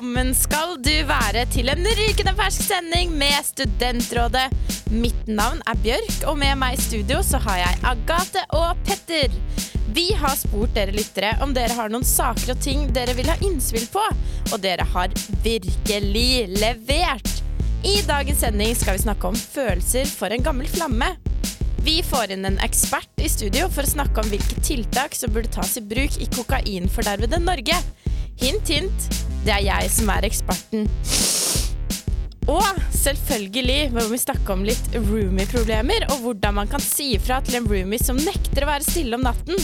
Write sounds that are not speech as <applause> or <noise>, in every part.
velkommen skal du være til en rykende fersk sending med Studentrådet. Mitt navn er Bjørk, og med meg i studio så har jeg Agathe og Petter. Vi har spurt dere lyttere om dere har noen saker og ting dere vil ha innspill på, og dere har virkelig levert. I dagens sending skal vi snakke om følelser for en gammel flamme. Vi får inn en ekspert i studio for å snakke om hvilke tiltak som burde tas i bruk i kokainfordervede Norge. Hint, hint, det er jeg som er eksperten. Og selvfølgelig må vi snakke om litt roomie-problemer, og hvordan man kan si ifra til en roomie som nekter å være stille om natten.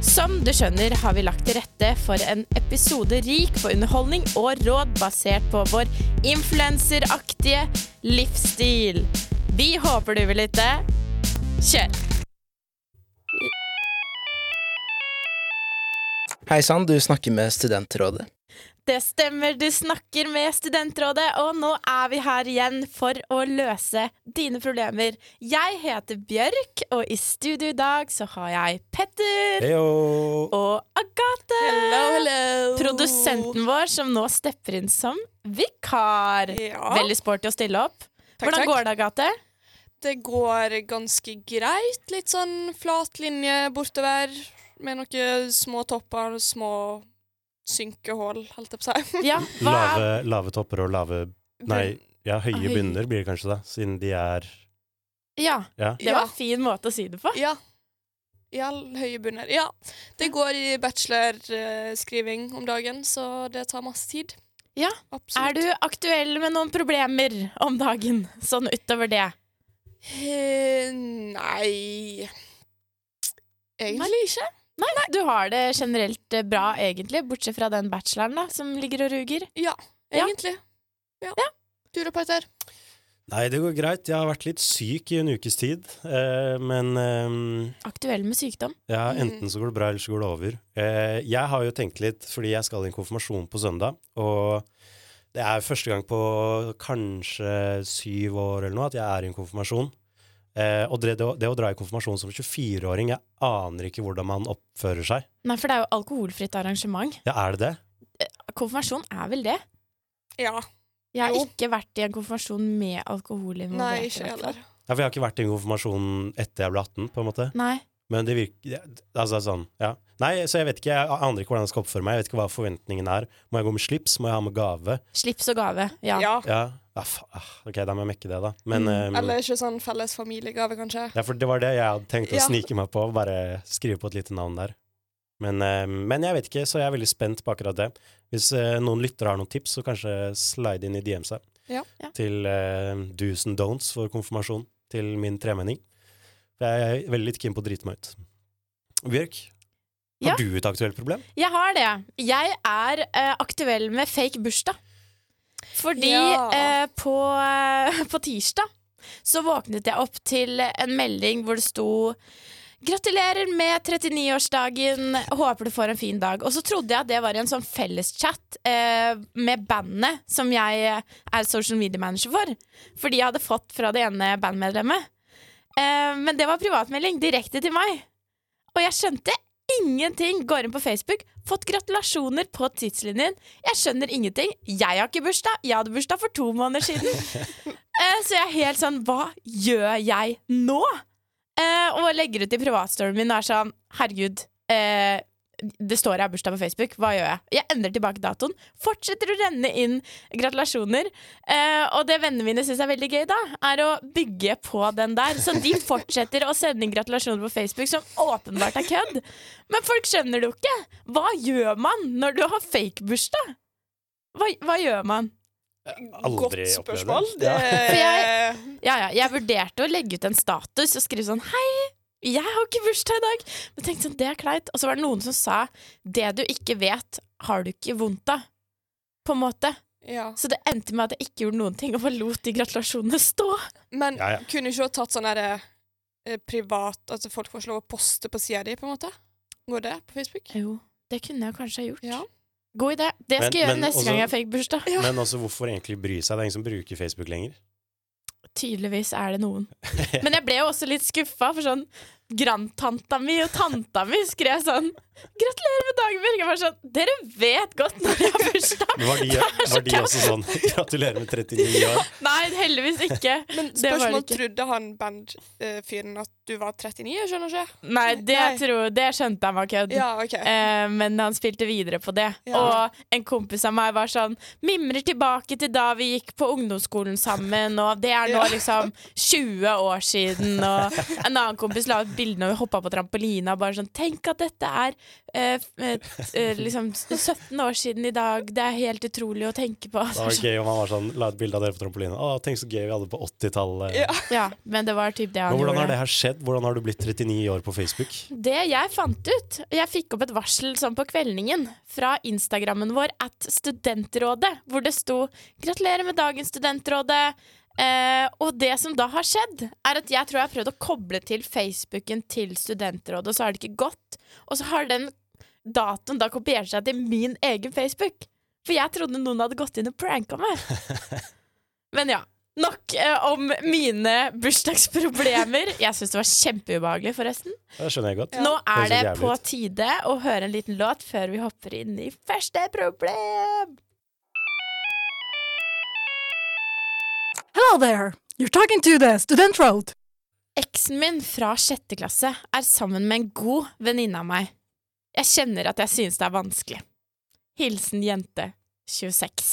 Som du skjønner har vi lagt til rette for en episode rik på underholdning og råd basert på vår influenseraktige livsstil. Vi håper du vil lytte. Kjør! Hei sann, du snakker med Studentrådet. Det stemmer, du snakker med Studentrådet, og nå er vi her igjen for å løse dine problemer. Jeg heter Bjørk, og i studio i dag så har jeg Petter Heyo! og Agathe. Hello, hello. Produsenten vår som nå stepper inn som vikar. Ja. Veldig sporty å stille opp. Takk, Hvordan takk. går det, Agathe? Det går ganske greit. Litt sånn flat linje bortover. Med noen små topper og små synkehull, holdt jeg på å si. Ja, Lave, lave topper og lave Nei, ja, høye Høy. bunner blir det kanskje, da, siden de er Ja, Ja. det var en fin måte å si det på. Ja. Ja, høye bunner. Ja. Det går i bachelorskriving om dagen, så det tar masse tid. Ja. Absolutt. Er du aktuell med noen problemer om dagen, sånn utover det? Eh, nei Egentlig ikke. Nei, du har det generelt eh, bra, egentlig, bortsett fra den bacheloren da, som ligger og ruger. Ja, Ja. egentlig. Ja. Du da, Peter? Nei, det går greit. Jeg har vært litt syk i en ukes tid, eh, men eh, Aktuell med sykdom. ja, Mm. enten så går det bra, eller så går det over. Eh, jeg har jo tenkt litt, fordi jeg skal i en konfirmasjon på søndag, og det er første gang på kanskje syv år eller noe at jeg er i en konfirmasjon. Eh, og det, det, å- det å dra i konfirmasjon som 24-åring, jeg aner ikke hvordan man oppfører seg. Nei, for det er jo alkoholfritt arrangement. Ja, er det det? Konfirmasjon er vel det? Ja. Jeg har Jo. ikke vært i en konfirmasjon med alkohol involvert. Nei, ikke heller. Ja, for jeg har ikke vært i en konfirmasjon etter jeg ble 18, på en måte. Nei. Men det virker Altså sånn, ja. Nei, så jeg vet ikke, jeg aner ikke hvordan jeg skal oppføre meg. Jeg vet ikke hva forventningen er. Må jeg gå med slips? Må jeg ha med gave? Slips og gave. Ja. Ja. Ja. ja ah, OK, da må jeg mekke det, da. Men Mm. ehm, Eller ikke sånn felles familiegave, kanskje. Ja, for det var det jeg hadde tenkt å Ja. snike meg på. Bare skrive på et lite navn der. Men, ehm, men jeg vet ikke, så jeg er veldig spent på akkurat det. Hvis eh, noen lyttere har noen tips, så kanskje slide inn i DM-sa Ja. Ja. til uh, do's and don'ts for konfirmasjon til min tremenning. For jeg er veldig litt keen på å drite meg ut. Bjørk, Ja. har du et aktuelt problem? Jeg har det. Jeg er eh, aktuell med fake bursdag. Fordi Ja. eh, på, eh, <laughs> på tirsdag så våknet jeg opp til en melding hvor det sto Gratulerer med 39-årsdagen, håper du får en fin dag. Og så trodde jeg at det var en sånn felleschat eh, med bandet som jeg er social media manager for. Fordi jeg hadde fått fra det ene bandmedlemmet. Eh, men det var privatmelding direkte til meg. Og jeg skjønte ingenting. Går inn på Facebook, fått gratulasjoner på tidslinjen. Jeg skjønner ingenting. Jeg har ikke bursdag. Jeg hadde bursdag for to måneder siden. <laughs> Eh, så jeg er helt sånn Hva gjør jeg nå? Eh, og legger ut i privatstoryen min og er sånn Herregud. Eh, det står jeg har bursdag på Facebook. Hva gjør jeg? Jeg endrer tilbake datoen. Fortsetter å renne inn gratulasjoner. Eh, og det vennene mine syns er veldig gøy, da, er å bygge på den der. Så de <laughs> fortsetter å sende inn gratulasjoner på Facebook, som åpenbart er kødd. Men folk skjønner det jo ikke. Hva gjør man når du har fake-bursdag? Hva, hva gjør man? Aldri Godt spørsmål. det. Ja. For jeg- Ja, ja, jeg vurderte å legge ut en status og skrive sånn Hei, jeg har ikke bursdag i dag. Men tenkte sånn, det er kleint. Og så var det noen som sa det du ikke vet, har du ikke vondt av. På en måte. ja. Så det endte med at jeg ikke gjorde noen ting, og bare lot de gratulasjonene stå. Men Ja, ja. kunne du ikke ha tatt sånn derre eh, privat At folk får lov å poste på sida di, på en måte? Går det på Facebook? Jo, det kunne jeg kanskje ha gjort. Ja. God idé. Det skal Men- jeg gjøre men neste også- gang jeg fikk bursdag. Ja. Men også hvorfor egentlig bry seg? Det er ingen som bruker Facebook lenger. Tydeligvis er det noen. <laughs> Men jeg ble jo også litt skuffa, for sånn Grandtanta mi og tanta mi skrev sånn 'Gratulerer med dagen, Birger'. Jeg var sånn Dere vet godt når jeg har bursdag. Var de, var de også sånn Gratulerer med 39 år. Nei, heldigvis ikke. <laughs> Men spørsmål ikke. trodde han bandfyren at du var 39? Jeg skjønner ikke. Nei, det, Nei. Tror, det skjønte han var kødd. Ja, okay. Eh, men han spilte videre på det. Ja. Og en kompis av meg var sånn Mimrer tilbake til da vi gikk på ungdomsskolen sammen, og det er nå Ja. liksom 20 år siden. Og <laughs> en annen kompis la ut bilde når vi hoppa på trampolina, bare sånn Tenk at dette er eh, eh, eh, liksom 17 år siden i dag. Det er helt utrolig å tenke på. Det var gøy om han var sånn, la et bilde av dere på trampolinen. Å, tenk så gøy vi hadde på 80-tallet. Ja. Ja, men det var typ det han Men hvordan gjorde. har det her skjedd? Hvordan har du blitt 39 år på Facebook? Det jeg fant ut Jeg fikk opp et varsel sånn på kveldingen fra Instagrammen vår at Studentrådet, hvor det sto 'Gratulerer med dagen, Studentrådet'. Eh, og det som da har skjedd, er at jeg tror jeg har prøvd å koble til Facebooken til Studentrådet, og så har det ikke gått. Og så har den datoen da kopiert seg til min egen Facebook. For jeg trodde noen hadde gått inn og pranka meg. <laughs> Men ja. Nok eh, om mine bursdagsproblemer. Jeg syns det var kjempeubehagelig, forresten. Det skjønner jeg godt. Nå er det på tide å høre en liten låt før vi hopper inn i første problem. Hello there. You're talking to the student road. Eksen min fra sjette klasse er sammen med en god venninne av meg. Jeg kjenner at jeg synes det er vanskelig. Hilsen jente 26.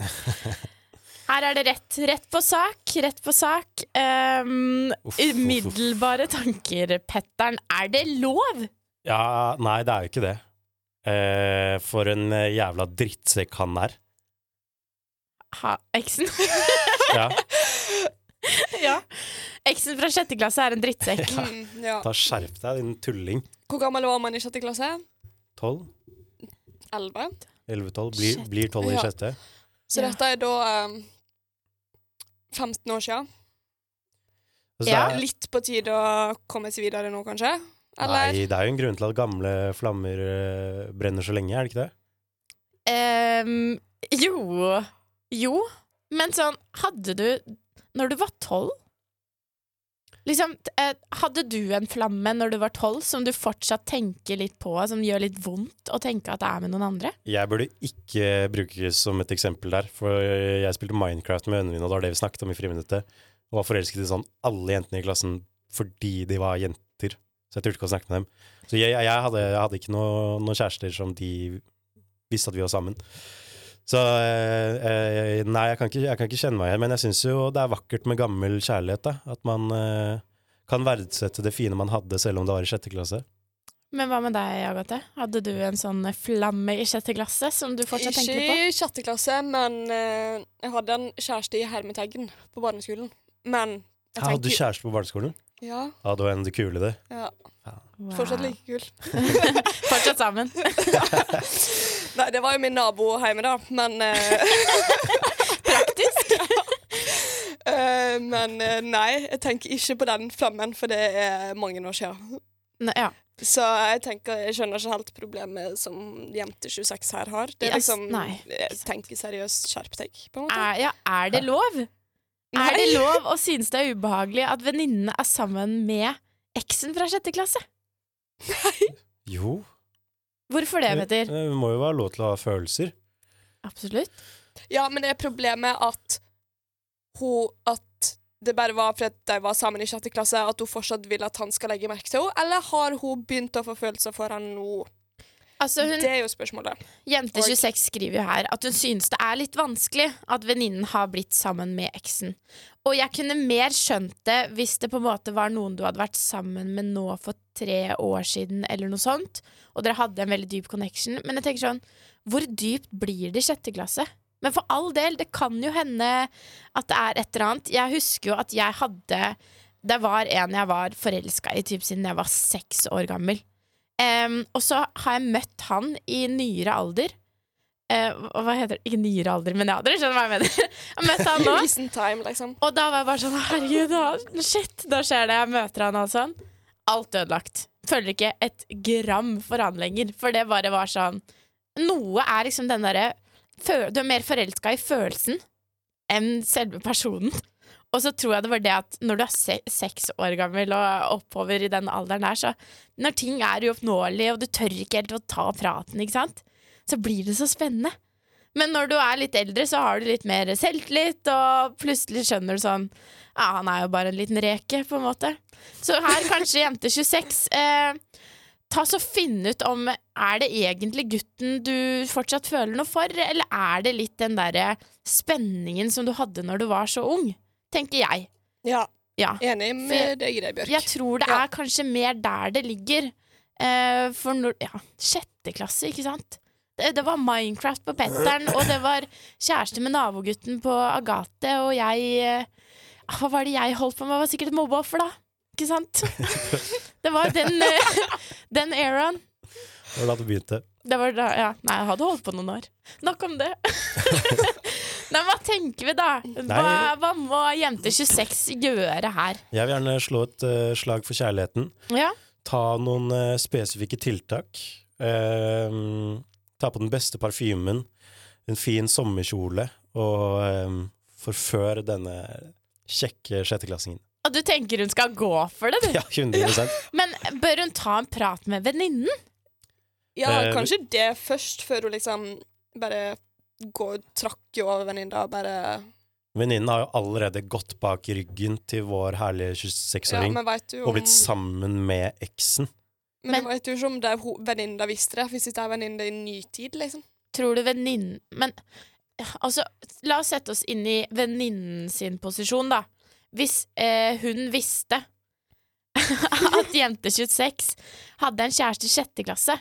<laughs> Her er det rett. Rett på sak, rett på sak. Um, umiddelbare tanker, Petteren. Er det lov? Ja, nei, det er jo ikke det. Uh, for en eh, jævla drittsekk han er. Ha, eksen? <laughs> Ja, <laughs> ja. Eksen fra sjette klasse er en drittsekk. Mm, ja. ta Skjerp deg, din tulling. Hvor gammel var man i sjette klasse? 12? 11. 11-12? Blir, 12 i Ja. sjette. Så Ja. dette er da um, 15 år siden. Ja. er- Litt på tide å komme seg videre nå, kanskje? Eller? Nei, det er jo en grunn til at gamle flammer eh, brenner så lenge, er det ikke det? Um, jo Jo. Men sånn, hadde du Når du var tolv Liksom, eh, hadde du en flamme når du var tolv som du fortsatt tenker litt på, som gjør litt vondt å tenke at det er med noen andre? Jeg burde ikke brukes som et eksempel der, for jeg spilte Minecraft med vennene mine, og det var det vi snakket om i friminuttet, og var forelsket i sånn alle jentene i klassen fordi de var jenter. Så jeg turte ikke å snakke med dem. Så jeg, jeg, hadde, jeg hadde ikke noe- noen kjærester som de visste at vi var sammen. Så eh, eh, nei, jeg kan, ikke, jeg kan ikke kjenne meg igjen, men jeg syns jo det er vakkert med gammel kjærlighet, da. At man eh, kan verdsette det fine man hadde, selv om det var i sjette klasse. Men hva med deg, Agathe? Hadde du en sånn flamme i sjette klasse som du fortsatt tenker på? Ikke i sjette klasse, men eh, jeg hadde en kjæreste i Hermeteggen på barneskolen. Men jeg Hadde du kjæreste på barneskolen? Ja, Ja, du var en av de kule, det. ja. Wow. Fortsatt like kul. <laughs> <laughs> Fortsatt sammen. <laughs> Nei, det var jo min nabo hjemme, da, men eh, <laughs> Praktisk. Uh, <laughs> Men uh, nei, jeg tenker ikke på den flammen, for det er mange år siden. Nei, Ja. Så jeg tenker, jeg skjønner ikke helt problemet som jente 26 her har. Det er Yes, liksom nei. Jeg tenker seriøst, skjerp deg, på en måte. Er, ja, er det lov? Er det lov å synes det er ubehagelig at venninnene er sammen med eksen fra sjette klasse? Nei. Jo. Hvorfor det, Petter? Det må jo være lov til å ha følelser. Absolutt. Ja, men det er problemet at hun At det bare var fordi de var sammen i sjette klasse, at hun fortsatt vil at han skal legge merke til henne? Eller har hun begynt å få følelser for han nå? Altså, hun, Det er jo spørsmålet. Jente26 skriver jo her at hun synes det er litt vanskelig at venninnen har blitt sammen med eksen. Og jeg kunne mer skjønt det hvis det på en måte var noen du hadde vært sammen med nå for tre år siden, eller noe sånt, og dere hadde en veldig dyp connection. Men jeg tenker sånn, hvor dypt blir det i sjette klasse? Men for all del, det kan jo hende at det er et eller annet. Jeg husker jo at jeg hadde Det var en jeg var forelska i typ siden jeg var seks år gammel. Em, og så har jeg møtt han i nyere alder. Uh, hva hva heter det? Ikke nyere alder, men ja, dere skjønner hva jeg mener. Jeg møtte han nå. <laughs> Recent time, liksom. Og da var jeg bare sånn Herregud, da, shit, da skjer det. Jeg møter han og sånn. Alt ødelagt. Føler ikke et gram for han lenger. For det bare var sånn Noe er liksom den derre Du er mer forelska i følelsen enn selve personen. Og så tror jeg det var det at når du er se seks år gammel og oppover i den alderen der, så når ting er uoppnåelige, og du tør ikke helt å ta praten, ikke sant, så blir det så spennende. Men når du er litt eldre, så har du litt mer selvtillit, og plutselig skjønner du sånn Ja, han er jo bare en liten reke, på en måte. Så her, kanskje jente 26. Eh, ta så Finn ut om Er det egentlig gutten du fortsatt føler noe for, eller er det litt den derre spenningen som du hadde når du var så ung? Tenker jeg. Ja, Ja. enig med deg i det, Bjørk. Jeg tror det Ja. er kanskje mer der det ligger. Uh, for når Ja, sjette klasse, ikke sant? Det, det var Minecraft på Petteren, og det var kjæreste med nabogutten på Agathe, og jeg uh, Hva var det jeg holdt på med? Jeg var sikkert et mobbeoffer, da. Ikke sant? <laughs> Det var den, uh, den eraen. Det var da du begynte. Det var da, ja. Nei, jeg hadde holdt på noen år. Nok om det. <laughs> Nei, hva tenker vi, da? Hva, hva må jente 26 gjøre her? Jeg vil gjerne slå et uh, slag for kjærligheten. Ja, Ta noen uh, spesifikke tiltak. Uh, ta på den beste parfymen, en fin sommerkjole, og eh, forfør denne kjekke sjetteklassingen. Og du tenker hun skal gå for det, du? Ja, 100 <laughs> Men bør hun ta en prat med venninnen? Ja, Eh, kanskje det først, før hun liksom bare går trakker over venninna og bare Venninnen har jo allerede gått bak ryggen til vår herlige 26-åring ja, om... og blitt sammen med eksen. Men, Men- du vet jo ikke om det er venninna visste det, hvis det er venninna i nytid, liksom. Tror du venninnen Men altså, la oss sette oss inn i venninnen sin posisjon, da. Hvis eh, hun visste <laughs> at jente 26 hadde en kjæreste i sjette klasse,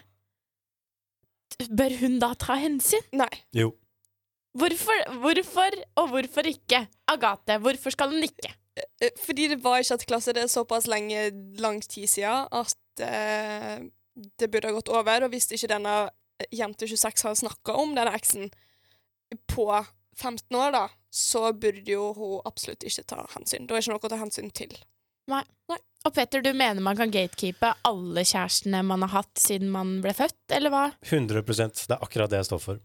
bør hun da ta hensyn? Nei. Jo. Hvorfor, hvorfor og hvorfor ikke? Agathe, hvorfor skal hun ikke? Eh, Fordi det var i sjette klasse, det er såpass lenge, lang tid siden, at eh, det burde ha gått over. Og hvis ikke denne eh, jente 26 har snakka om denne eksen på 15 år, da, så burde jo hun absolutt ikke ta hensyn. Da er ikke noe å ta hensyn til. Og Petter, du mener man kan gatekeepe alle kjærestene man har hatt siden man ble født, eller hva? 100% Det er akkurat det jeg står for.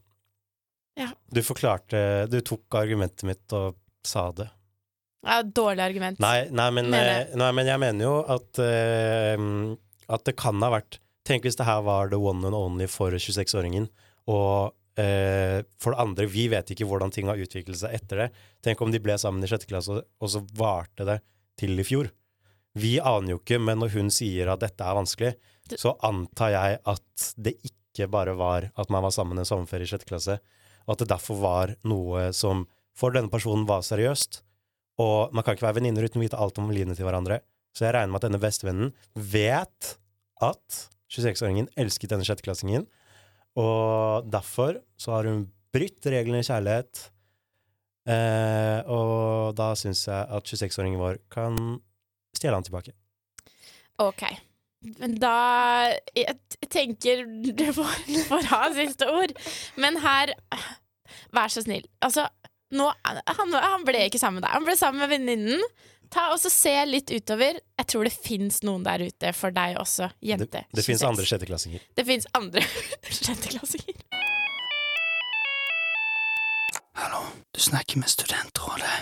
Ja. Du forklarte Du tok argumentet mitt og sa det. Ja, dårlig argument. Nei, nei, men, eh, nei, men jeg mener jo at uh, At det kan ha vært Tenk hvis det her var the one and only for 26-åringen, og Uh, for det andre, vi vet ikke hvordan ting har utviklet seg etter det. Tenk om de ble sammen i sjette klasse, og, og så varte det til i fjor. Vi aner jo ikke, men når hun sier at dette er vanskelig, så antar jeg at det ikke bare var at man var sammen en sommerferie i sjette klasse, og at det derfor var noe som for denne personen var seriøst. Og man kan ikke være venninner uten å vite alt om livene til hverandre. Så jeg regner med at denne bestevennen vet at 26-åringen elsket denne sjetteklassingen, og derfor så har hun brytt reglene i kjærlighet. Eh, og da syns jeg at 26-åringen vår kan stjele han tilbake. Ok. Men da Jeg tenker <laughs> du får, får ha siste ord. Men her Vær så snill. Altså, nå, han, han ble ikke sammen med deg. Han ble sammen med venninnen. Ta og så Se litt utover. Jeg tror det fins noen der ute for deg også, Det, jente. det fins andre sjetteklassinger. Det fins andre <laughs> sjetteklassinger. Hallo, du snakker med Studentrådet.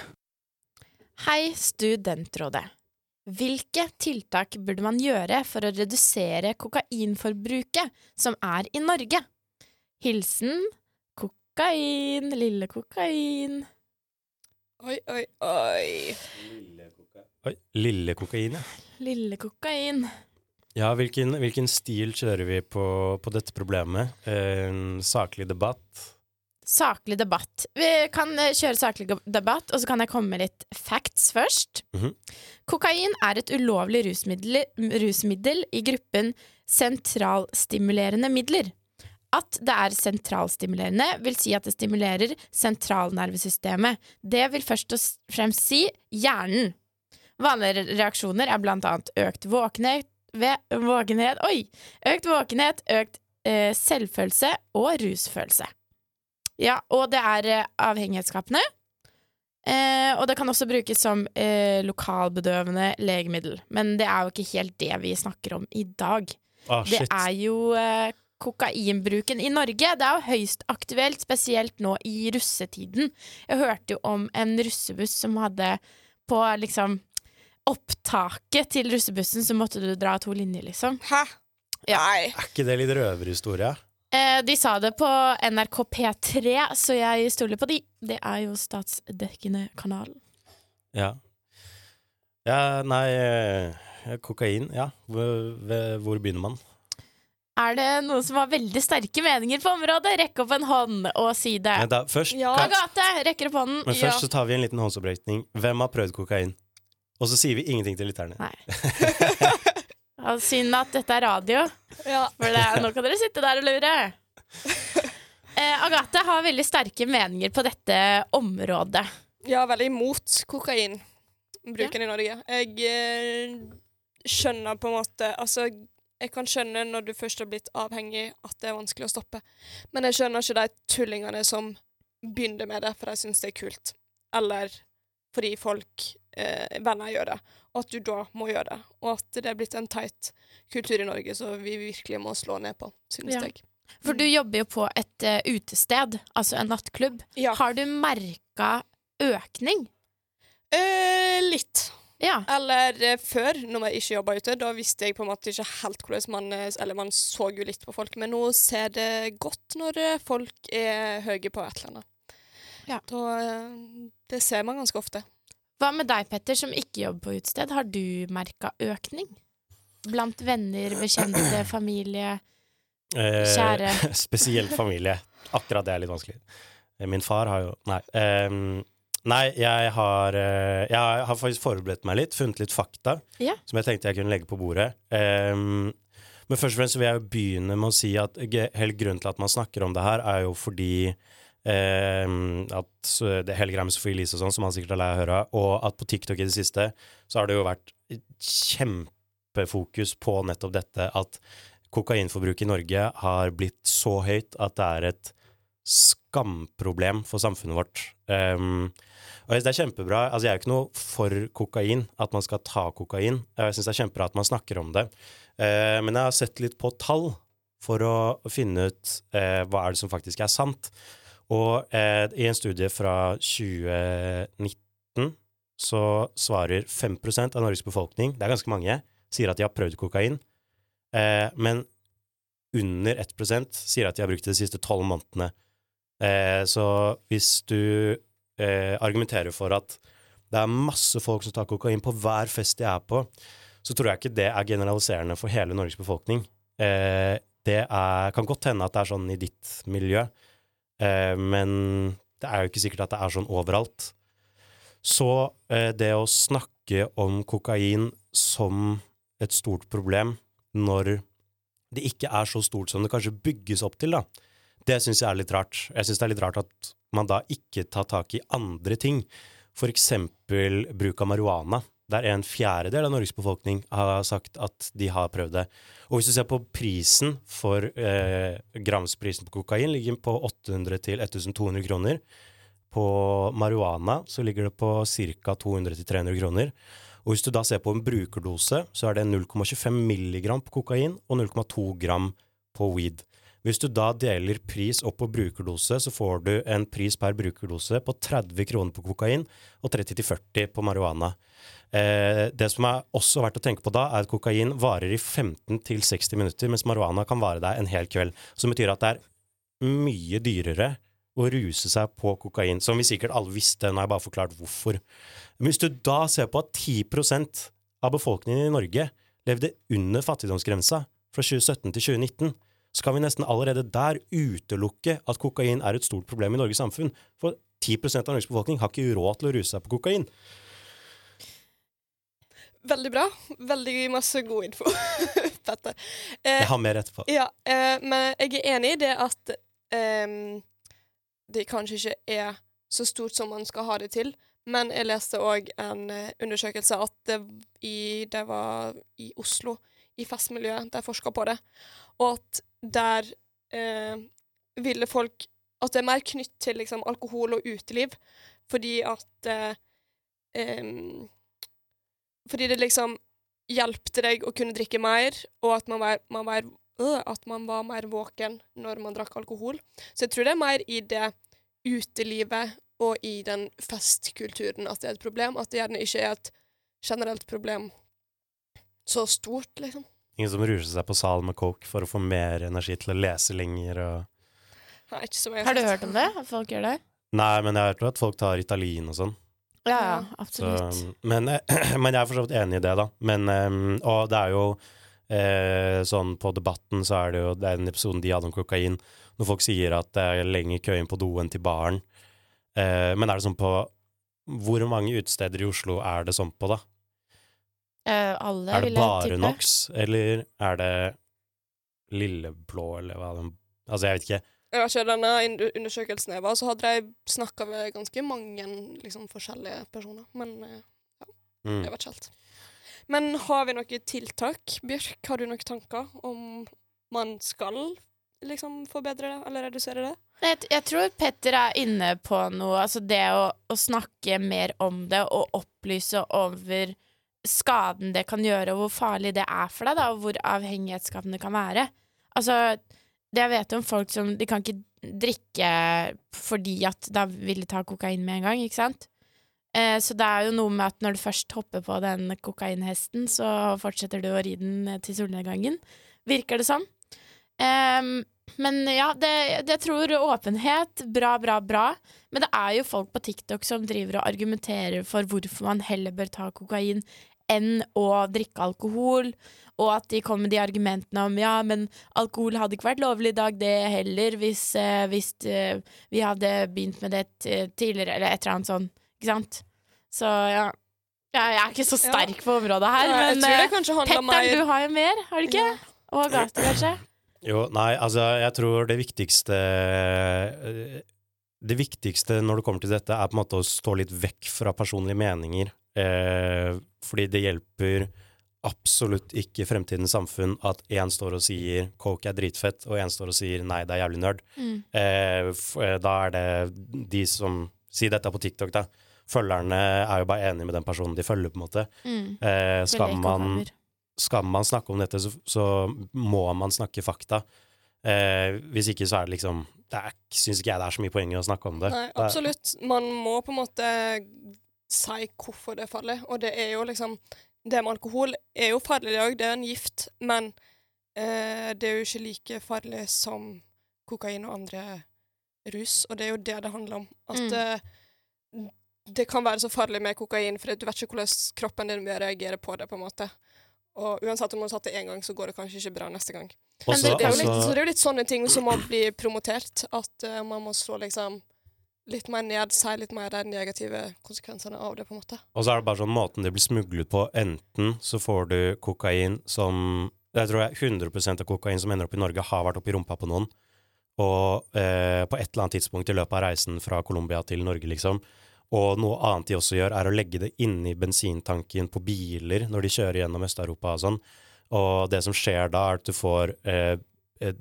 Hei, Studentrådet. Hvilke tiltak burde man gjøre for å redusere kokainforbruket som er i Norge? Hilsen kokain, lille kokain. Oi, oi, oi. Oi, lille kokain, ja. Lille kokain. Ja, hvilken, hvilken stil kjører vi på, på dette problemet? Eh, saklig debatt? Saklig debatt. Vi kan eh, kjøre saklig debatt, og så kan jeg komme med litt facts først. Mhm. Kokain er et ulovlig rusmiddel, rusmiddel i gruppen sentralstimulerende midler. At det er sentralstimulerende, vil si at det stimulerer sentralnervesystemet. Det vil først og fremst si hjernen. Vanlige reaksjoner er blant annet økt våkenhet, våkenhet Oi! Økt våkenhet, økt eh, selvfølelse og rusfølelse. Ja, og det er eh, avhengighetsskapende. Eh, og det kan også brukes som eh, lokalbedøvende legemiddel. Men det er jo ikke helt det vi snakker om i dag. Ah, Det er jo eh, kokainbruken i Norge. Det er jo høyst aktuelt, spesielt nå i russetiden. Jeg hørte jo om en russebuss som hadde på liksom opptaket til russebussen så måtte du dra to linjer, liksom. Hæ? Ja. Nei. Er ikke det litt røverhistorie? Eh, de sa det på NRK P3, så jeg stoler på de. Det er jo statsdekkende kanal. Ja. Ja, nei eh, Kokain, ja. Hvor, hvor begynner man? Er det noen som har veldig sterke meninger på området? Rekk opp en hånd og si det. Da, først, Ja. Agathe rekker opp hånden. men Ja. først så tar vi en liten håndsopprekning. Hvem har prøvd kokain? Og så sier vi ingenting til lytterne. Nei. <laughs> <laughs> Ja, Synd at dette er radio, Ja. for det, nå kan dere sitte der og lure. <laughs> Eh, Agathe har veldig sterke meninger på dette området. ja, veldig imot kokainbruken i Norge. Jeg eh, skjønner på en måte Altså, jeg kan skjønne når du først har blitt avhengig, at det er vanskelig å stoppe. Men jeg skjønner ikke de tullingene som begynner med det, for de syns det er kult. Eller fordi folk, eh, venner, gjør det. Og at du da må gjøre det. Og at det er blitt en teit kultur i Norge som vi virkelig må slå ned på, synes Ja. jeg. For du jobber jo på et uh, utested, altså en nattklubb. Ja. Har du merka økning? Eh, litt. Ja. Eller eh, før, når jeg ikke jobba ute, da visste jeg på en måte ikke helt hvordan man eh, Eller man så jo litt på folk, men nå ser det godt når eh, folk er høye på et eller annet. Ja. Da, eh, det ser man ganske ofte. Hva med deg, Petter, som ikke jobber på utested? Har du merka økning? Blant venner, bekjente, <clears throat> familie? Eh, Kjære. <laughs> spesielt familie. Akkurat det er litt vanskelig. Eh, Min far har jo Nei. ehm, nei, jeg har, eh, jeg har faktisk forberedt meg litt, funnet litt fakta Ja. som jeg tenkte jeg kunne legge på bordet. Ehm, men først og fremst vil jeg begynne med å si at hele grunnen til at man snakker om det her, er jo fordi ehm, at det hele greia med Sophie Elise og sånn, som han sikkert er lei av å høre, og at på TikTok i det siste så har det jo vært kjempefokus på nettopp dette at kokainforbruket i Norge har blitt så høyt at det er et skamproblem for samfunnet vårt. Um, og jeg det er kjempebra. Altså, jeg er jo ikke noe for kokain, at man skal ta kokain. Jeg syns det er kjempebra at man snakker om det. Eh, men jeg har sett litt på tall for å finne ut eh, hva er det som faktisk er sant. Og eh, i en studie fra 2019 så svarer 5% av Norges befolkning, det er ganske mange, sier at de har prøvd kokain. Eh, men under 1% sier at de har brukt det de siste tolv månedene. Eh, så hvis du eh, argumenterer for at det er masse folk som tar kokain på hver fest de er på, så tror jeg ikke det er generaliserende for hele Norges befolkning. Eh, det er, kan godt hende at det er sånn i ditt miljø, men det er jo ikke sikkert at det er sånn overalt. Så eh, det å snakke om kokain som et stort problem når det ikke er så stort som det kanskje bygges opp til, da, det syns jeg er litt rart. Jeg syns det er litt rart at man da ikke tar tak i andre ting. For eksempel bruk av marihuana. Der en fjerdedel av Norges befolkning har sagt at de har prøvd det. Og hvis du ser på prisen for eh, gramsprisen på kokain, ligger på 800 til 1200 kroner. På marihuana så ligger det på ca. 200-300 kroner. Og hvis du da ser på en brukerdose, så er det 0,25 milligram på kokain og 0,2 gram på weed. Hvis du da deler pris opp på brukerdose, så får du en pris per brukerdose på 30 kroner på kokain og 30-40 på marihuana. Eh, det som er også verdt å tenke på da, er at kokain varer i 15-60 minutter, mens marihuana kan vare deg en hel kveld. Som betyr at det er mye dyrere å ruse seg på kokain, som vi sikkert alle visste, nå har jeg bare forklart hvorfor. Men hvis du da ser på at 10% av befolkningen i Norge levde under fattigdomsgrensa fra 2017 til 2019, så kan vi nesten allerede der utelukke at kokain er et stort problem i Norges samfunn. For 10% av Norges befolkning har ikke råd til å ruse seg på kokain. Veldig bra. Veldig masse god info. <laughs> Petter. Eh, Jeg har mer etterpå. Ja, eh, men jeg er enig i det at eh, det kanskje ikke er så stort som man skal ha det til. Men jeg leste òg en eh, undersøkelse at det, i, det var i Oslo, i festmiljøet, de forska på det, og at der eh, ville folk At det er mer knytt til liksom, alkohol og uteliv, fordi at eh, em, Fordi det liksom hjelpte deg å kunne drikke mer, og at man var, man var øh, at man var mer våken når man drakk alkohol. Så jeg tror det er mer i det utelivet og i den festkulturen at det er et problem. At det gjerne ikke er et generelt problem så stort, liksom. Ingen som ruser seg på salen med coke for å få mer energi til å lese lenger og Nei, Har du hørt om det? At folk gjør det? Nei, men jeg har hørt at folk tar Italien og sånn. Ja, ja, absolutt. Så, men, <clears throat> men jeg er for så vidt enig i det, da. Men, eh, og det er jo eh, sånn på Debatten så er det jo den episoden de hadde om kokain, når folk sier at det er lenger kø inn på do enn til baren. Eh, men er det sånn på Hvor mange utesteder i Oslo er det sånn på, da? Eh, alle, Er det bare. NOx, eller er det Lilleblå, eller hva den Altså, jeg vet ikke. Jeg vet ikke, denne undersøkelsen jeg var, så hadde jeg snakka med ganske mange liksom, forskjellige personer. Men ja, Mm. jeg vet ikke helt. Men har vi noen tiltak? Bjørk, har du noen tanker om man skal liksom forbedre det, eller redusere det? Jeg, jeg tror Petter er inne på noe. Altså det å, å snakke mer om det og opplyse over skaden det kan gjøre, og hvor farlig det er for deg, da, og hvor avhengighetsskapende det kan være. Altså, jeg vet om folk som De kan ikke drikke fordi at da vil de ta kokain med en gang, ikke sant? Eh, så det er jo noe med at når du først hopper på den kokainhesten, så fortsetter du å ri den til solnedgangen. Virker det som. Ehm, men ja, det, det tror åpenhet. Bra, bra, bra. Men det er jo folk på TikTok som driver og argumenterer for hvorfor man heller bør ta kokain enn å drikke alkohol, og at de kom med de argumentene om ja, men alkohol hadde ikke vært lovlig i dag, det heller, hvis, eh, hvis eh, vi hadde begynt med det tidligere, eller et eller annet sånn, ikke sant? Så ja. ja jeg er ikke så Ja. sterk på området her, Ja, men tror eh, Petter, mer du har jo mer, har du ikke? Ja. Og Agathe, kanskje? Jo, nei, altså, jeg tror det viktigste eh, Det viktigste når det kommer til dette, er på en måte å stå litt vekk fra personlige meninger. Eh, fordi det hjelper absolutt ikke fremtidens samfunn at én står og sier coke er dritfett, og én står og sier nei, det er jævlig nerd. Mm. Eh, f- eh, da er det de som sier dette på TikTok, da. Følgerne er jo bare enige med den personen de følger, på en måte. Mm. Eh, skal, man, skal man snakke om dette, så, så må man snakke fakta. Eh, hvis ikke så er det liksom Det syns ikke jeg det er så mye poeng i å snakke om det. Nei, absolutt. Man må på en måte si hvorfor det er farlig, og det er jo liksom Det med alkohol er jo farlig òg, det er en gift, men eh, det er jo ikke like farlig som kokain og andre rus, og det er jo det det handler om. At Mm. eh, det kan være så farlig med kokain, for du vet ikke hvordan kroppen din vil reagere på det, på en måte. Og uansett om du har tatt det én gang, så går det kanskje ikke bra neste gang. Men det- Det er jo litt, så det er jo litt sånne ting som må bli promotert. At uh, man må slå liksom litt mer ned, si litt mer de negative konsekvensene av det, på en måte. Og så er det bare sånn måten det blir smuglet på. Enten så får du kokain som Jeg tror jeg 100 av kokain som ender opp i Norge, har vært oppi rumpa på noen. Og eh, på et eller annet tidspunkt i løpet av reisen fra Colombia til Norge, liksom. Og noe annet de også gjør, er å legge det inni bensintanken på biler når de kjører gjennom Øst-Europa og sånn. Og det som skjer da, er at du får eh,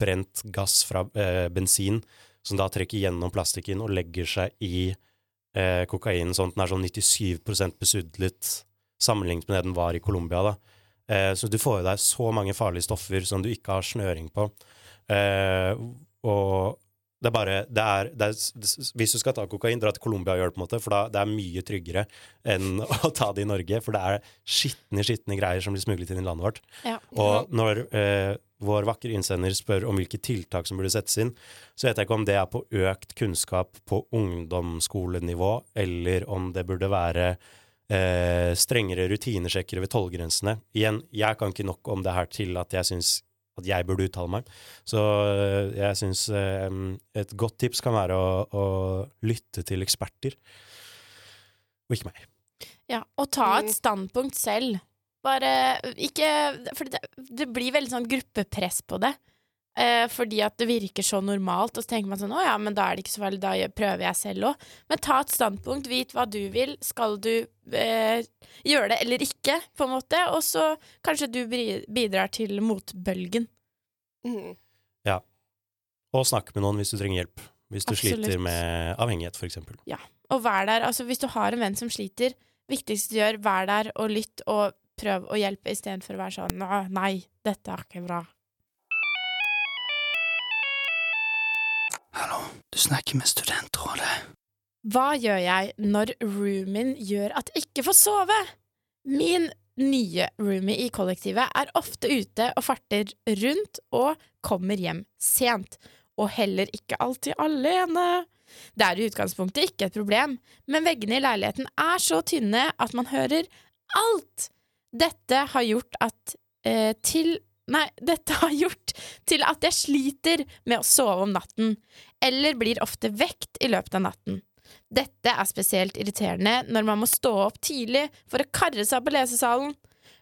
brent gass fra eh, bensin, som da trekker gjennom plastikken og legger seg i eh, kokainen, sånn at den er sånn 97 besudlet sammenlignet med det den var i Colombia. Eh, så du får i deg så mange farlige stoffer som du ikke har snøring på. Eh, og det er bare det er, det er, Hvis du skal ta kokain, dra til Colombia og gjør det, på en måte, for da det er mye tryggere enn <laughs> å ta det i Norge. For det er skitne, skitne greier som blir smuglet inn i landet vårt. Ja. Og når eh, vår vakre innsender spør om hvilke tiltak som burde settes inn, så vet jeg ikke om det er på økt kunnskap på ungdomsskolenivå, eller om det burde være eh, strengere rutinesjekkere ved tollgrensene. Igjen, jeg kan ikke nok om det her til at jeg syns at jeg burde uttale meg. Så eh, jeg syns eh, et godt tips kan være å, å lytte til eksperter, og ikke meg. Ja, og ta Mm. et standpunkt selv. Bare ikke For det, det blir veldig sånn gruppepress på det. Eh, fordi at det virker så normalt, og så tenker man sånn Å ja, men da er det ikke så farlig, da prøver jeg selv òg. Men ta et standpunkt, vit hva du vil. Skal du eh, gjøre det eller ikke, på en måte? Og så kanskje du bidrar til motbølgen. Mm. Og snakk med noen hvis du trenger hjelp. Hvis du Absolutt. sliter med avhengighet, for eksempel. Og vær der. Altså, hvis du har en venn som sliter, viktigste du gjør, vær der og lytt, og prøv å hjelpe istedenfor å være sånn Nei, dette er ikke bra. Du snakker med Studentrådet. Hva gjør jeg når roomien gjør at jeg ikke får sove? Min nye roomie i kollektivet er ofte ute og farter rundt og kommer hjem sent, og heller ikke alltid alene. Det er i utgangspunktet ikke et problem, men veggene i leiligheten er så tynne at man hører alt. Dette har gjort at eh, til Nei, dette har gjort til at jeg sliter med å sove om natten, eller blir ofte vekt i løpet av natten. Dette er spesielt irriterende når man må stå opp tidlig for å karre seg på lesesalen.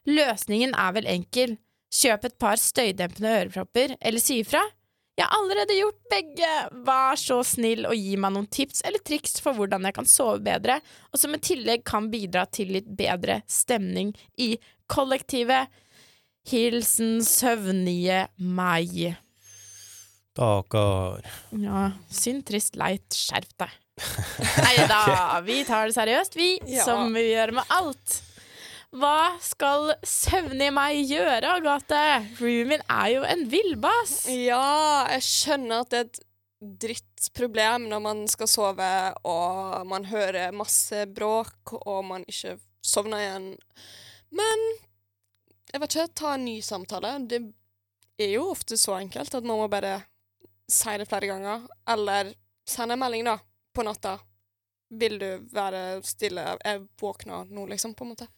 Løsningen er vel enkel. Kjøp et par støydempende ørepropper, eller si ifra. Jeg har allerede gjort begge. Vær så snill og gi meg noen tips eller triks for hvordan jeg kan sove bedre, og som i tillegg kan bidra til litt bedre stemning i kollektivet. Hilsen søvnige meg. Stakkar. Ja, synd, trist, leit, skjerp deg. <laughs> Nei da, vi tar det seriøst, vi, Ja. som vi gjør med alt. Hva skal søvnig meg gjøre, Agathe? Roomien er jo en villbass. Ja, jeg skjønner at det er et drittproblem når man skal sove og man hører masse bråk og man ikke sovner igjen. Men jeg vet ikke, ta en ny samtale. Det er jo ofte så enkelt at man må bare si det flere ganger. Eller sende en melding, da, på natta. Vil du være stille? Jeg våkner nå, liksom, på en måte.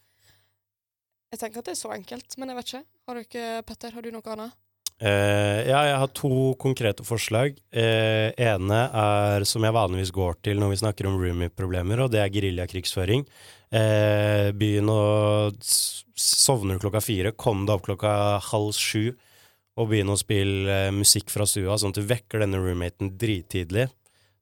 Jeg tenker at det er så enkelt, men jeg vet ikke. Har du ikke, Petter, har du noe annet? Uh, ja, jeg har to konkrete forslag. Uh, ene er som jeg vanligvis går til når vi snakker om roomie-problemer, og det er geriljakrigsføring. Uh, begynn å Sovner du klokka fire, kom deg opp klokka halv sju og begynne å spille eh, musikk fra stua, sånn at du vekker denne roommaten drittidlig.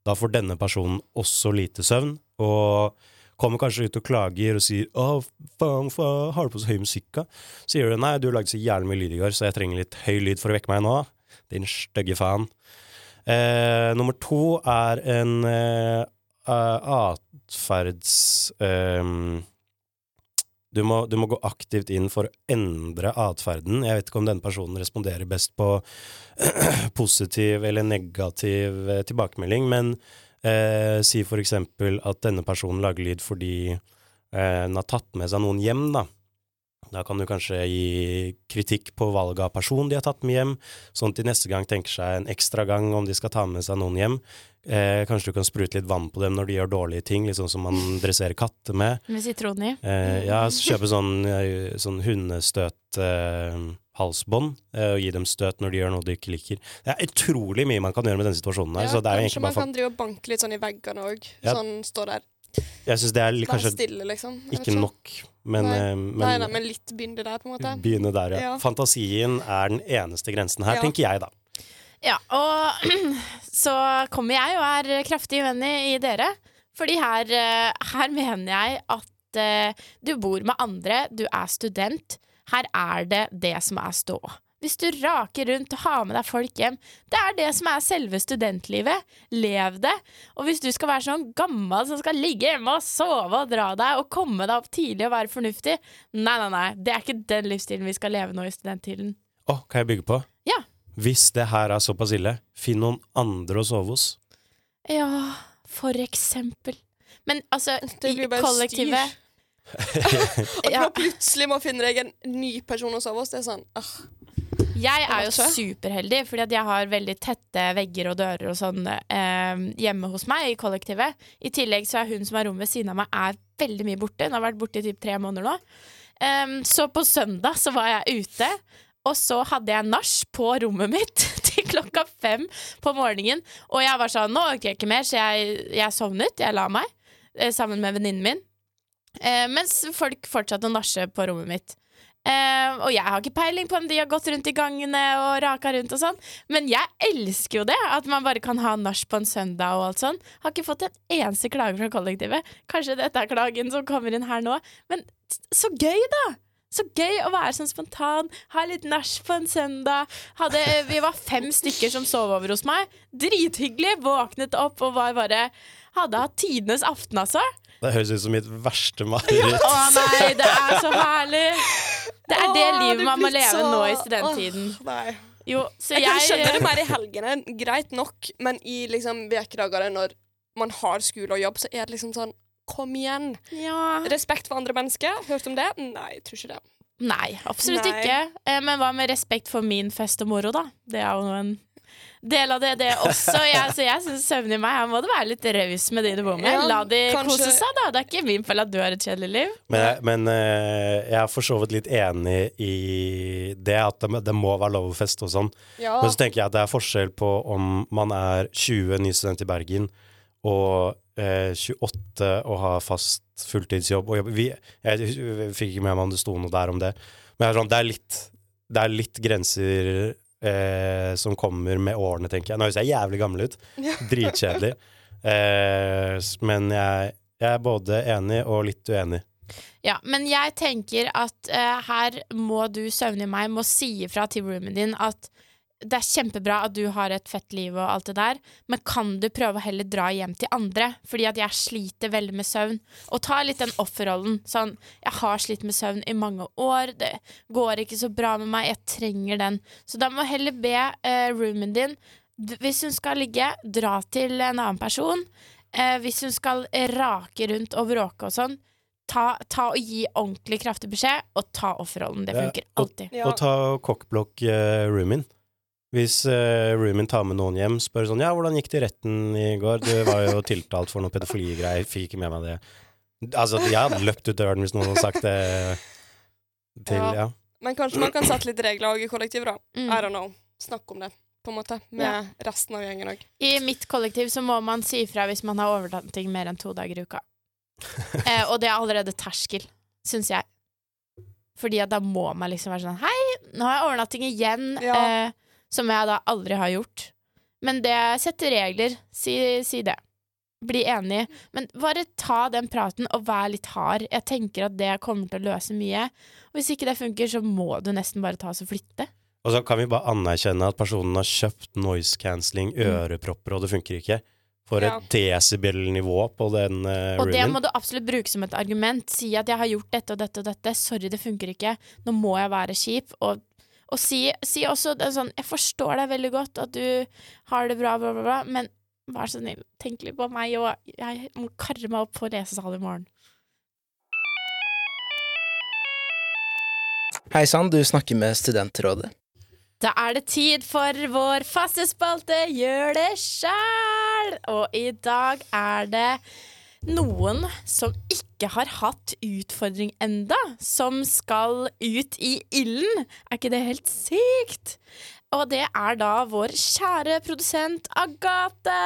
Da får denne personen også lite søvn, og kommer kanskje ut og klager og sier 'Å, faen, faen, har du på så høy musikk', da? Sier du 'Nei, du lagde så jævlig mye lyd i går, så jeg trenger litt høy lyd for å vekke meg nå'. Din stygge faen. Eh, nummer to er en eh, eh, atferds... ehm, du, må, du må gå aktivt inn for å endre atferden. Jeg vet ikke om denne personen responderer best på <clears throat> positiv eller negativ eh, tilbakemelding, men eh, si for eksempel at denne personen lager lyd fordi eh, den har tatt med seg noen hjem, da. Da kan du kanskje gi kritikk på valget av person de har tatt med hjem, sånn at de neste gang tenker seg en ekstra gang om de skal ta med seg noen hjem. Eh, kanskje du kan sprute litt vann på dem når de gjør dårlige ting, litt sånn som man dresserer katter med. Med sitron i. Eh, ja, så kjøpe sånn, <laughs> eh, sånn hundestøt eh, eh, og gi dem støt når de gjør noe de ikke liker. Det er utrolig mye man kan gjøre med denne situasjonen her, så det er kanskje man kan drive og banke litt sånn i veggene òg. Ja. Sånn stå der. Jeg syns det er kanskje stille, liksom. Ikke nok, men, Nei. eh, men, Nei, nei, men litt begynne der, på en måte. begynne der, ja. Ja. Fantasien er den eneste grensen her, Ja. tenker jeg, da. Ja, og <clears throat> så kommer jeg og er kraftig uenig i dere. Fordi her, eh, her mener jeg at uh, du bor med andre, du er student. Her er det det som er ståa. Hvis du raker rundt og har med deg folk hjem, det er det som er selve studentlivet. Lev det. Og hvis du skal være sånn gammel som skal ligge hjemme og sove og dra deg og komme deg opp tidlig og være fornuftig, nei, nei, nei, det er ikke den livsstilen vi skal leve nå i studenttiden. Å, kan jeg bygge på? Ja. Hvis det her er såpass ille, finn noen andre å sove hos. Ja, for eksempel. Men altså, Det i kollektivet. <laughs> At man plutselig må finne deg en ny person å sove hos, det er sånn ah. Jeg er jo superheldig, fordi at jeg har veldig tette vegger og dører og sånn eh, hjemme hos meg i kollektivet. I tillegg så er hun som har rommet ved siden av meg, er veldig mye borte. Hun har vært borte i typ tre måneder nå. Em, så på søndag så var jeg ute, og så hadde jeg nach på rommet mitt <laughs> til klokka fem på morgenen. Og jeg var sånn, nå orker jeg ikke mer, så jeg, jeg sovnet. Jeg la meg eh, sammen med venninnen min. Eh, mens folk fortsatte å nasje på rommet mitt. Eh, og jeg har ikke peiling på om de har gått rundt i gangene og raka rundt og sånn, men jeg elsker jo det, at man bare kan ha nach på en søndag og alt sånn. Har ikke fått en eneste klage fra kollektivet. Kanskje dette er klagen som kommer inn her nå, men så gøy, da! Så gøy å være sånn spontan, ha litt nach på en søndag. Hadde, vi var fem stykker som sov over hos meg. Drithyggelig. Våknet opp og var bare Hadde hatt tidenes aften, altså. Det høres ut som mitt verste mareritt. Å nei, det er så herlig! Det er det livet man må leve så- nå i studenttiden. Åh, nei. Jo, så Jeg kan skjønne det mer i helgene, greit nok, men i liksom ukedagene når man har skole og jobb, så er det liksom sånn Kom igjen! Ja. Respekt for andre mennesker. Hørt om det? Nei, jeg tror ikke det. Nei, absolutt Nei. ikke. Eh, men hva med respekt for min fest og moro, da? Det er jo en del av det, det også. Jeg, <laughs> så jeg syns søvn i meg Her må du være litt raus med de du bor med. La de kanskje- kose seg, da. Det er ikke min feil at du har et kjedelig liv. Men, jeg- men eh, jeg er for så vidt litt enig i det at det, det må være lov å feste og sånn. Ja. Men så tenker jeg at det er forskjell på om man er 20 ny student i Bergen og eh, 28 og har fast fulltidsjobb og. Vi, jeg, jeg fikk ikke med meg om det sto noe der om det. Men sånn, det er, litt, det er litt grenser eh, som kommer med årene, tenker jeg. Nå høres jeg jævlig gammel ut. <laughs> Dritkjedelig. Eh, men jeg, jeg er både enig og litt uenig. Ja, men jeg tenker at eh, her må du søvne i meg, må si ifra til roomien din at det er kjempebra at du har et fett liv og alt det der, men kan du prøve å heller dra hjem til andre? Fordi at jeg sliter veldig med søvn. Og ta litt den offerrollen. Sånn, jeg har slitt med søvn i mange år, det går ikke så bra med meg, jeg trenger den. Så da må du heller be eh, roomien din Hvis hun skal ligge, dra til en annen person. Eh, hvis hun skal rake rundt og bråke og sånn, ta, ta og gi ordentlig kraftig beskjed, og ta offerrollen. Det Ja, funker og- alltid. Ja. Og ta kokkblokk uh, roomien. Hvis uh, roomien tar med noen hjem, spør sånn Ja, hvordan gikk det i retten i går? Du var jo tiltalt for noe pedofiligreier, fikk ikke med meg det. Altså, jeg hadde løpt ut døren hvis noen hadde sagt det til Ja. Ja. Men kanskje man kan sette litt regler også i kollektivet, da. Mm. I don't know. Snakk om det, på en måte. Med Ja. resten av gjengen òg. I mitt kollektiv så må man si ifra hvis man har overnatting mer enn to dager i uka. <laughs> eh, og det er allerede terskel, syns jeg. Fordi at da må man liksom være sånn Hei, nå har jeg overnatting igjen. Ja. Eh, som jeg da aldri har gjort. Men det setter regler. Si, si det. Bli enig. Men bare ta den praten og vær litt hard. Jeg tenker at det kommer til å løse mye. Og hvis ikke det funker, så må du nesten bare ta oss og flytte. Og så kan vi bare anerkjenne at personen har kjøpt noise cancelling, ørepropper, og det funker ikke. For Ja. et desibel-nivå på den uh, Og det må du absolutt bruke som et argument. Si at 'jeg har gjort dette og dette og dette', 'sorry, det funker ikke', 'nå må jeg være kjip'. Og, og si, si også sånn 'jeg forstår deg veldig godt at du har det bra, bla, bla, bla', men vær så snill, tenk litt på meg, og jeg må karre meg opp på lesesal i morgen. Hei sann, du snakker med Studentrådet. Da er det tid for vår faste spalte Gjør det sjæl! Og i dag er det noen som ikke har hatt utfordring enda, som skal ut i ilden. Er ikke det helt sykt? Og det er da vår kjære produsent Agathe.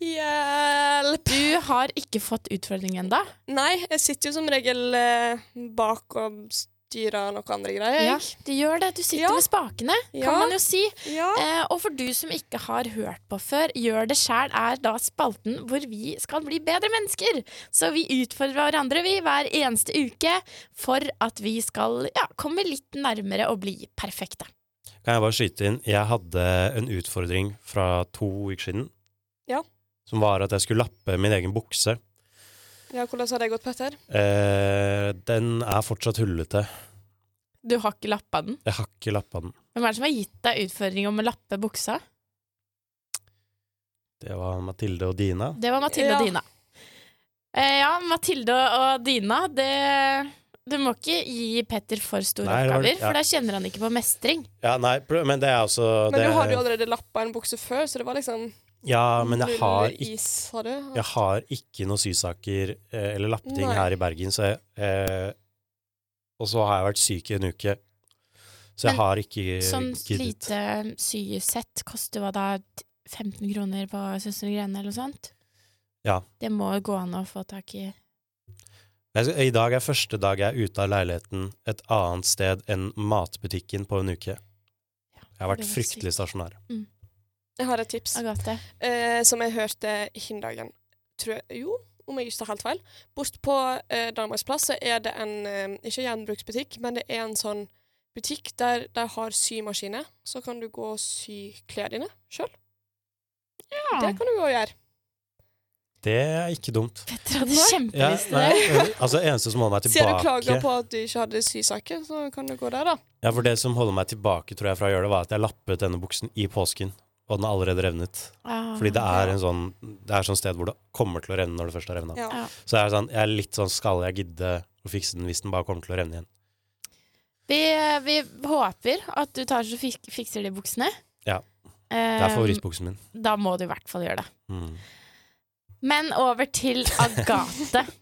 Hjelp! Du har ikke fått utfordring enda. Nei, jeg sitter jo som regel eh, bak og styrer noe andre greier. Ja, de gjør det. Du sitter Ja. med spakene, Ja. kan man jo si. Ja. Eh, og for du som ikke har hørt på før, Gjør det sjæl er da spalten hvor vi skal bli bedre mennesker. Så vi utfordrer hverandre vi hver eneste uke for at vi skal ja, komme litt nærmere å bli perfekte. Kan jeg bare skyte inn? Jeg hadde en utfordring fra to uker siden. Ja. Som var at jeg skulle lappe min egen bukse. Ja, hvordan har det gått, Petter? Eh, den er fortsatt hullete. Du har ikke lappa den. Jeg har ikke lappa den. Hvem er det som har gitt deg utfordring om å lappe buksa? Det var Mathilde og Dina. Det var Mathilde Ja. og Dina. Eh, ja, Mathilde og Dina, det Du må ikke gi Petter for store Nei, oppgaver, ja. for da kjenner han ikke på mestring. Ja, nei, men det er også Men det, du har jo allerede lappa en bukse før, så det var liksom Ja, men jeg har, ikke, jeg har ikke noen sysaker eh, eller lappting Nei. her i Bergen, så jeg eh, Og så har jeg vært syk i en uke. Så jeg Men har ikke Sånn giddet. lite sysett koster hva da? 15 kroner på Søstrene Grene eller noe sånt? Ja. Det må gå an å få tak i. I dag er første dag jeg er ute av leiligheten et annet sted enn matbutikken på en uke. Jeg har vært fryktelig stasjonær. stasjonær. Jeg har et tips Agathe. eh, som jeg hørte hin dagen. Tror jeg, jo, om jeg ikke tar helt feil. Bort på eh, Danmarks plass er det en eh, ikke gjenbruksbutikk, men det er en sånn butikk der de har symaskiner. Så kan du gå og sy klærne dine sjøl. Det kan du gå og gjøre. Det er ikke dumt. Petter hadde. Ja, kjempelyst til nei, det. altså eneste som holder meg Siden du klager på at du ikke hadde sysaker, så kan du gå der, da. Ja, for det som holder meg tilbake tror jeg fra å gjøre det, var at jeg lappet denne buksen i påsken. Og den har allerede revnet. Ah, Fordi det er et en sånn er sånn sted hvor det kommer til å revne når det først har revna. Ja. Så jeg er, sånn, jeg er litt sånn Skal jeg gidde å fikse den hvis den bare kommer til å revne igjen? Vi, vi håper at du tar og fik fikser de buksene. Ja. Det Eh, er favorittbuksen min. da må du i hvert fall gjøre det. Mm. Men over til Agathe. <laughs>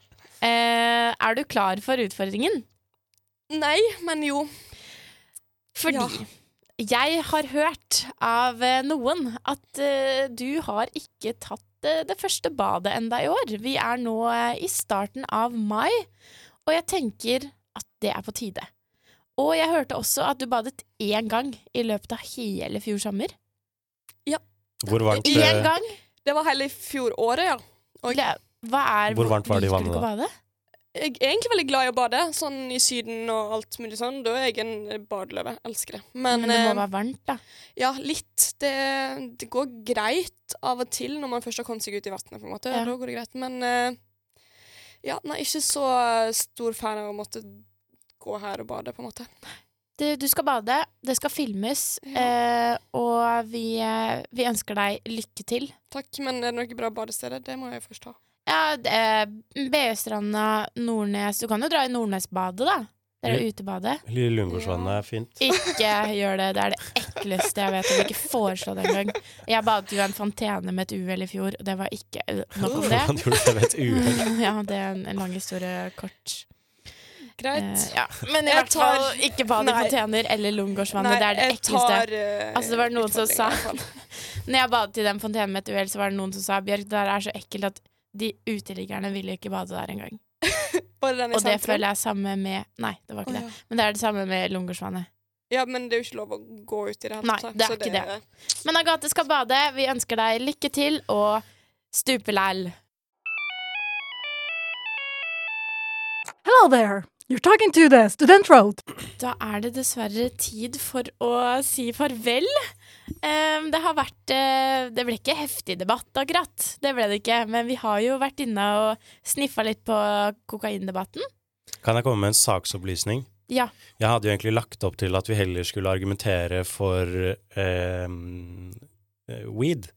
Eh, er du klar for utfordringen? Nei, men jo. Fordi Ja. Jeg har hørt av eh, noen at uh, du har ikke tatt uh, det første badet enda i år. Vi er nå uh, i starten av mai, og jeg tenker at det er på tide. Og jeg hørte også at du badet én gang i løpet av hele fjor sommer. Hvor varmt, Én gang! Det var hele fjoråret, ja. Og Hva er, Hvor varmt var det i vannet bade? Jeg er egentlig veldig glad i å bade, sånn i Syden og alt mulig sånn. Da er jeg en badeløve. Elsker det. Men, Men det må eh, være varmt, da. ja, litt. Det, det går greit av og til når man først har kommet seg ut i vannet, på en måte. Ja. Da går det greit. Men eh, ja, nei, ikke så stor fan av å måtte gå her og bade, på en måte. Du, du skal bade, det skal filmes, eh, og vi, eh, vi ønsker deg lykke til. Takk, men er det noe bra badesteder? Det må jeg først ha. Ja, det er Nordnes Du kan jo dra i Nordnesbadet, da. Det er det utebadet. Lille Lundgårdsvannet er fint. <laughs> Ikke gjør det. Det er det ekleste jeg vet. Jeg vil ikke foreslå det engang. Jeg badet jo en fontene med et uhell i fjor, og det var ikke øh, nok om det. Hvordan gjorde du det ved et <laughs> uhell? Ja, det er en, lang historie kort. Greit. Eh, ja. Men i Jeg hvert fall tar- ikke bad i fontener eller Lundgårdsvannet. Det er det ekleste. tar, uh, Altså, det var noen som sa-. <laughs> Når jeg badet i den fontenen med et uhell, så var det noen som sa Bjørk, det der er så ekkelt at de uteliggerne ville ikke bade der engang. <laughs> Var den i Og det sentrum? føler jeg samme med Nei, det var ikke det. ja. Men det er det samme med Lungegårdsvannet. Ja, men det er jo ikke lov å gå ut i det hele Nei, tatt, det er så ikke det. Men Agathe skal bade. Vi ønsker deg lykke til og stupelæl. Hello there. You're talking to the Student Road. Da er det dessverre tid for å si farvel. Um, det har vært uh, Det ble ikke heftig debatt, akkurat. Det ble det ikke. Men vi har jo vært inne og sniffa litt på kokaindebatten. Kan jeg komme med en saksopplysning? Ja. Jeg hadde jo egentlig lagt opp til at vi heller skulle argumentere for um, weed.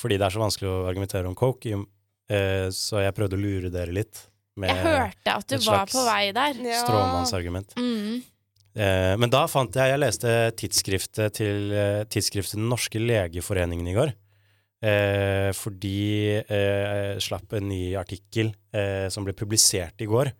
Fordi det er så vanskelig å argumentere om coke. Eh, så jeg prøvde å lure dere litt Jeg hørte at du var på vei der. Ja. stråmannsargument. Mm. Eh, men da fant jeg Jeg leste tidsskriftet til eh, tidsskriftet Den norske legeforeningen i går. Eh, fordi eh, jeg slapp en ny artikkel eh, som ble publisert i går,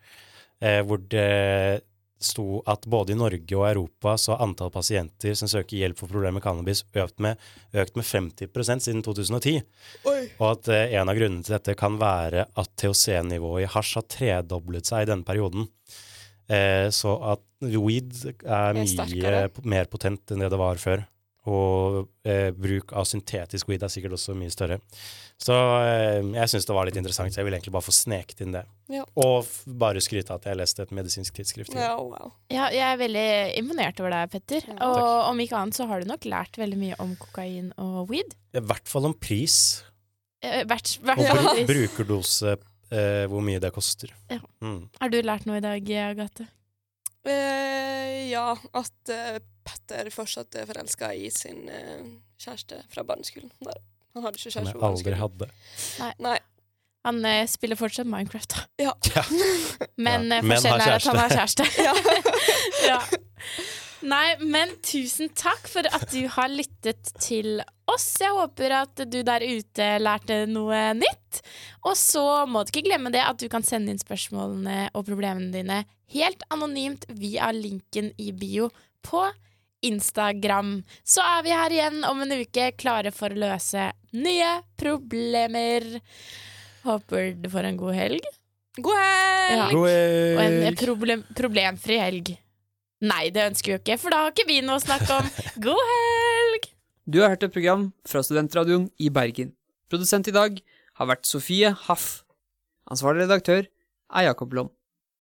eh, hvor det sto at både i Norge og Europa så har antall pasienter som søker hjelp for problemer med cannabis, økt med, økt med 50% siden 2010. Oi. Og at eh, en av grunnene til dette kan være at THC-nivået i hasj har tredoblet seg i denne perioden. Eh, så at weed er mye mer potent enn det det var før. Og eh, bruk av syntetisk weed er sikkert også mye større. Så eh, jeg syns det var litt interessant, så jeg ville egentlig bare få sneket inn det. Ja. Og f bare skryte av at jeg leste et medisinsk tidsskrift. Ja, wow. Ja, jeg er veldig imponert over deg, Petter. Ja, og takk. om ikke annet så har du nok lært veldig mye om kokain og weed. I hvert fall om pris Hvert, hvert og Ja. fall. brukerdose, eh, hvor mye det koster. Ja. Mm. Har du lært noe i dag, Agathe? Eh, ja, at eh, Petter fortsatt er forelska i sin eh, kjæreste fra barneskolen. Nei, Han hadde ikke Som jeg aldri hadde. Nei. Han eh, spiller fortsatt Minecraft, da. Ja. <laughs> Men eh, Men forskjellen har er at han har kjæreste. ja. <laughs> ja. Nei, men tusen takk for at du har lyttet til oss. Jeg håper at du der ute lærte noe nytt. Og så må du ikke glemme det at du kan sende inn spørsmålene og problemene dine helt anonymt via linken i bio på Instagram. Så er vi her igjen om en uke, klare for å løse nye problemer. Håper du får en god helg. God helg! Ja. God Og en problem, problemfri helg. Nei, det ønsker vi jo ikke, for da har ikke vi noe å snakke om. <laughs> God helg! Du har hørt et program fra Studentradioen i Bergen. Produsent i dag har vært Sofie Haff. Ansvarlig redaktør er Jakob Lom.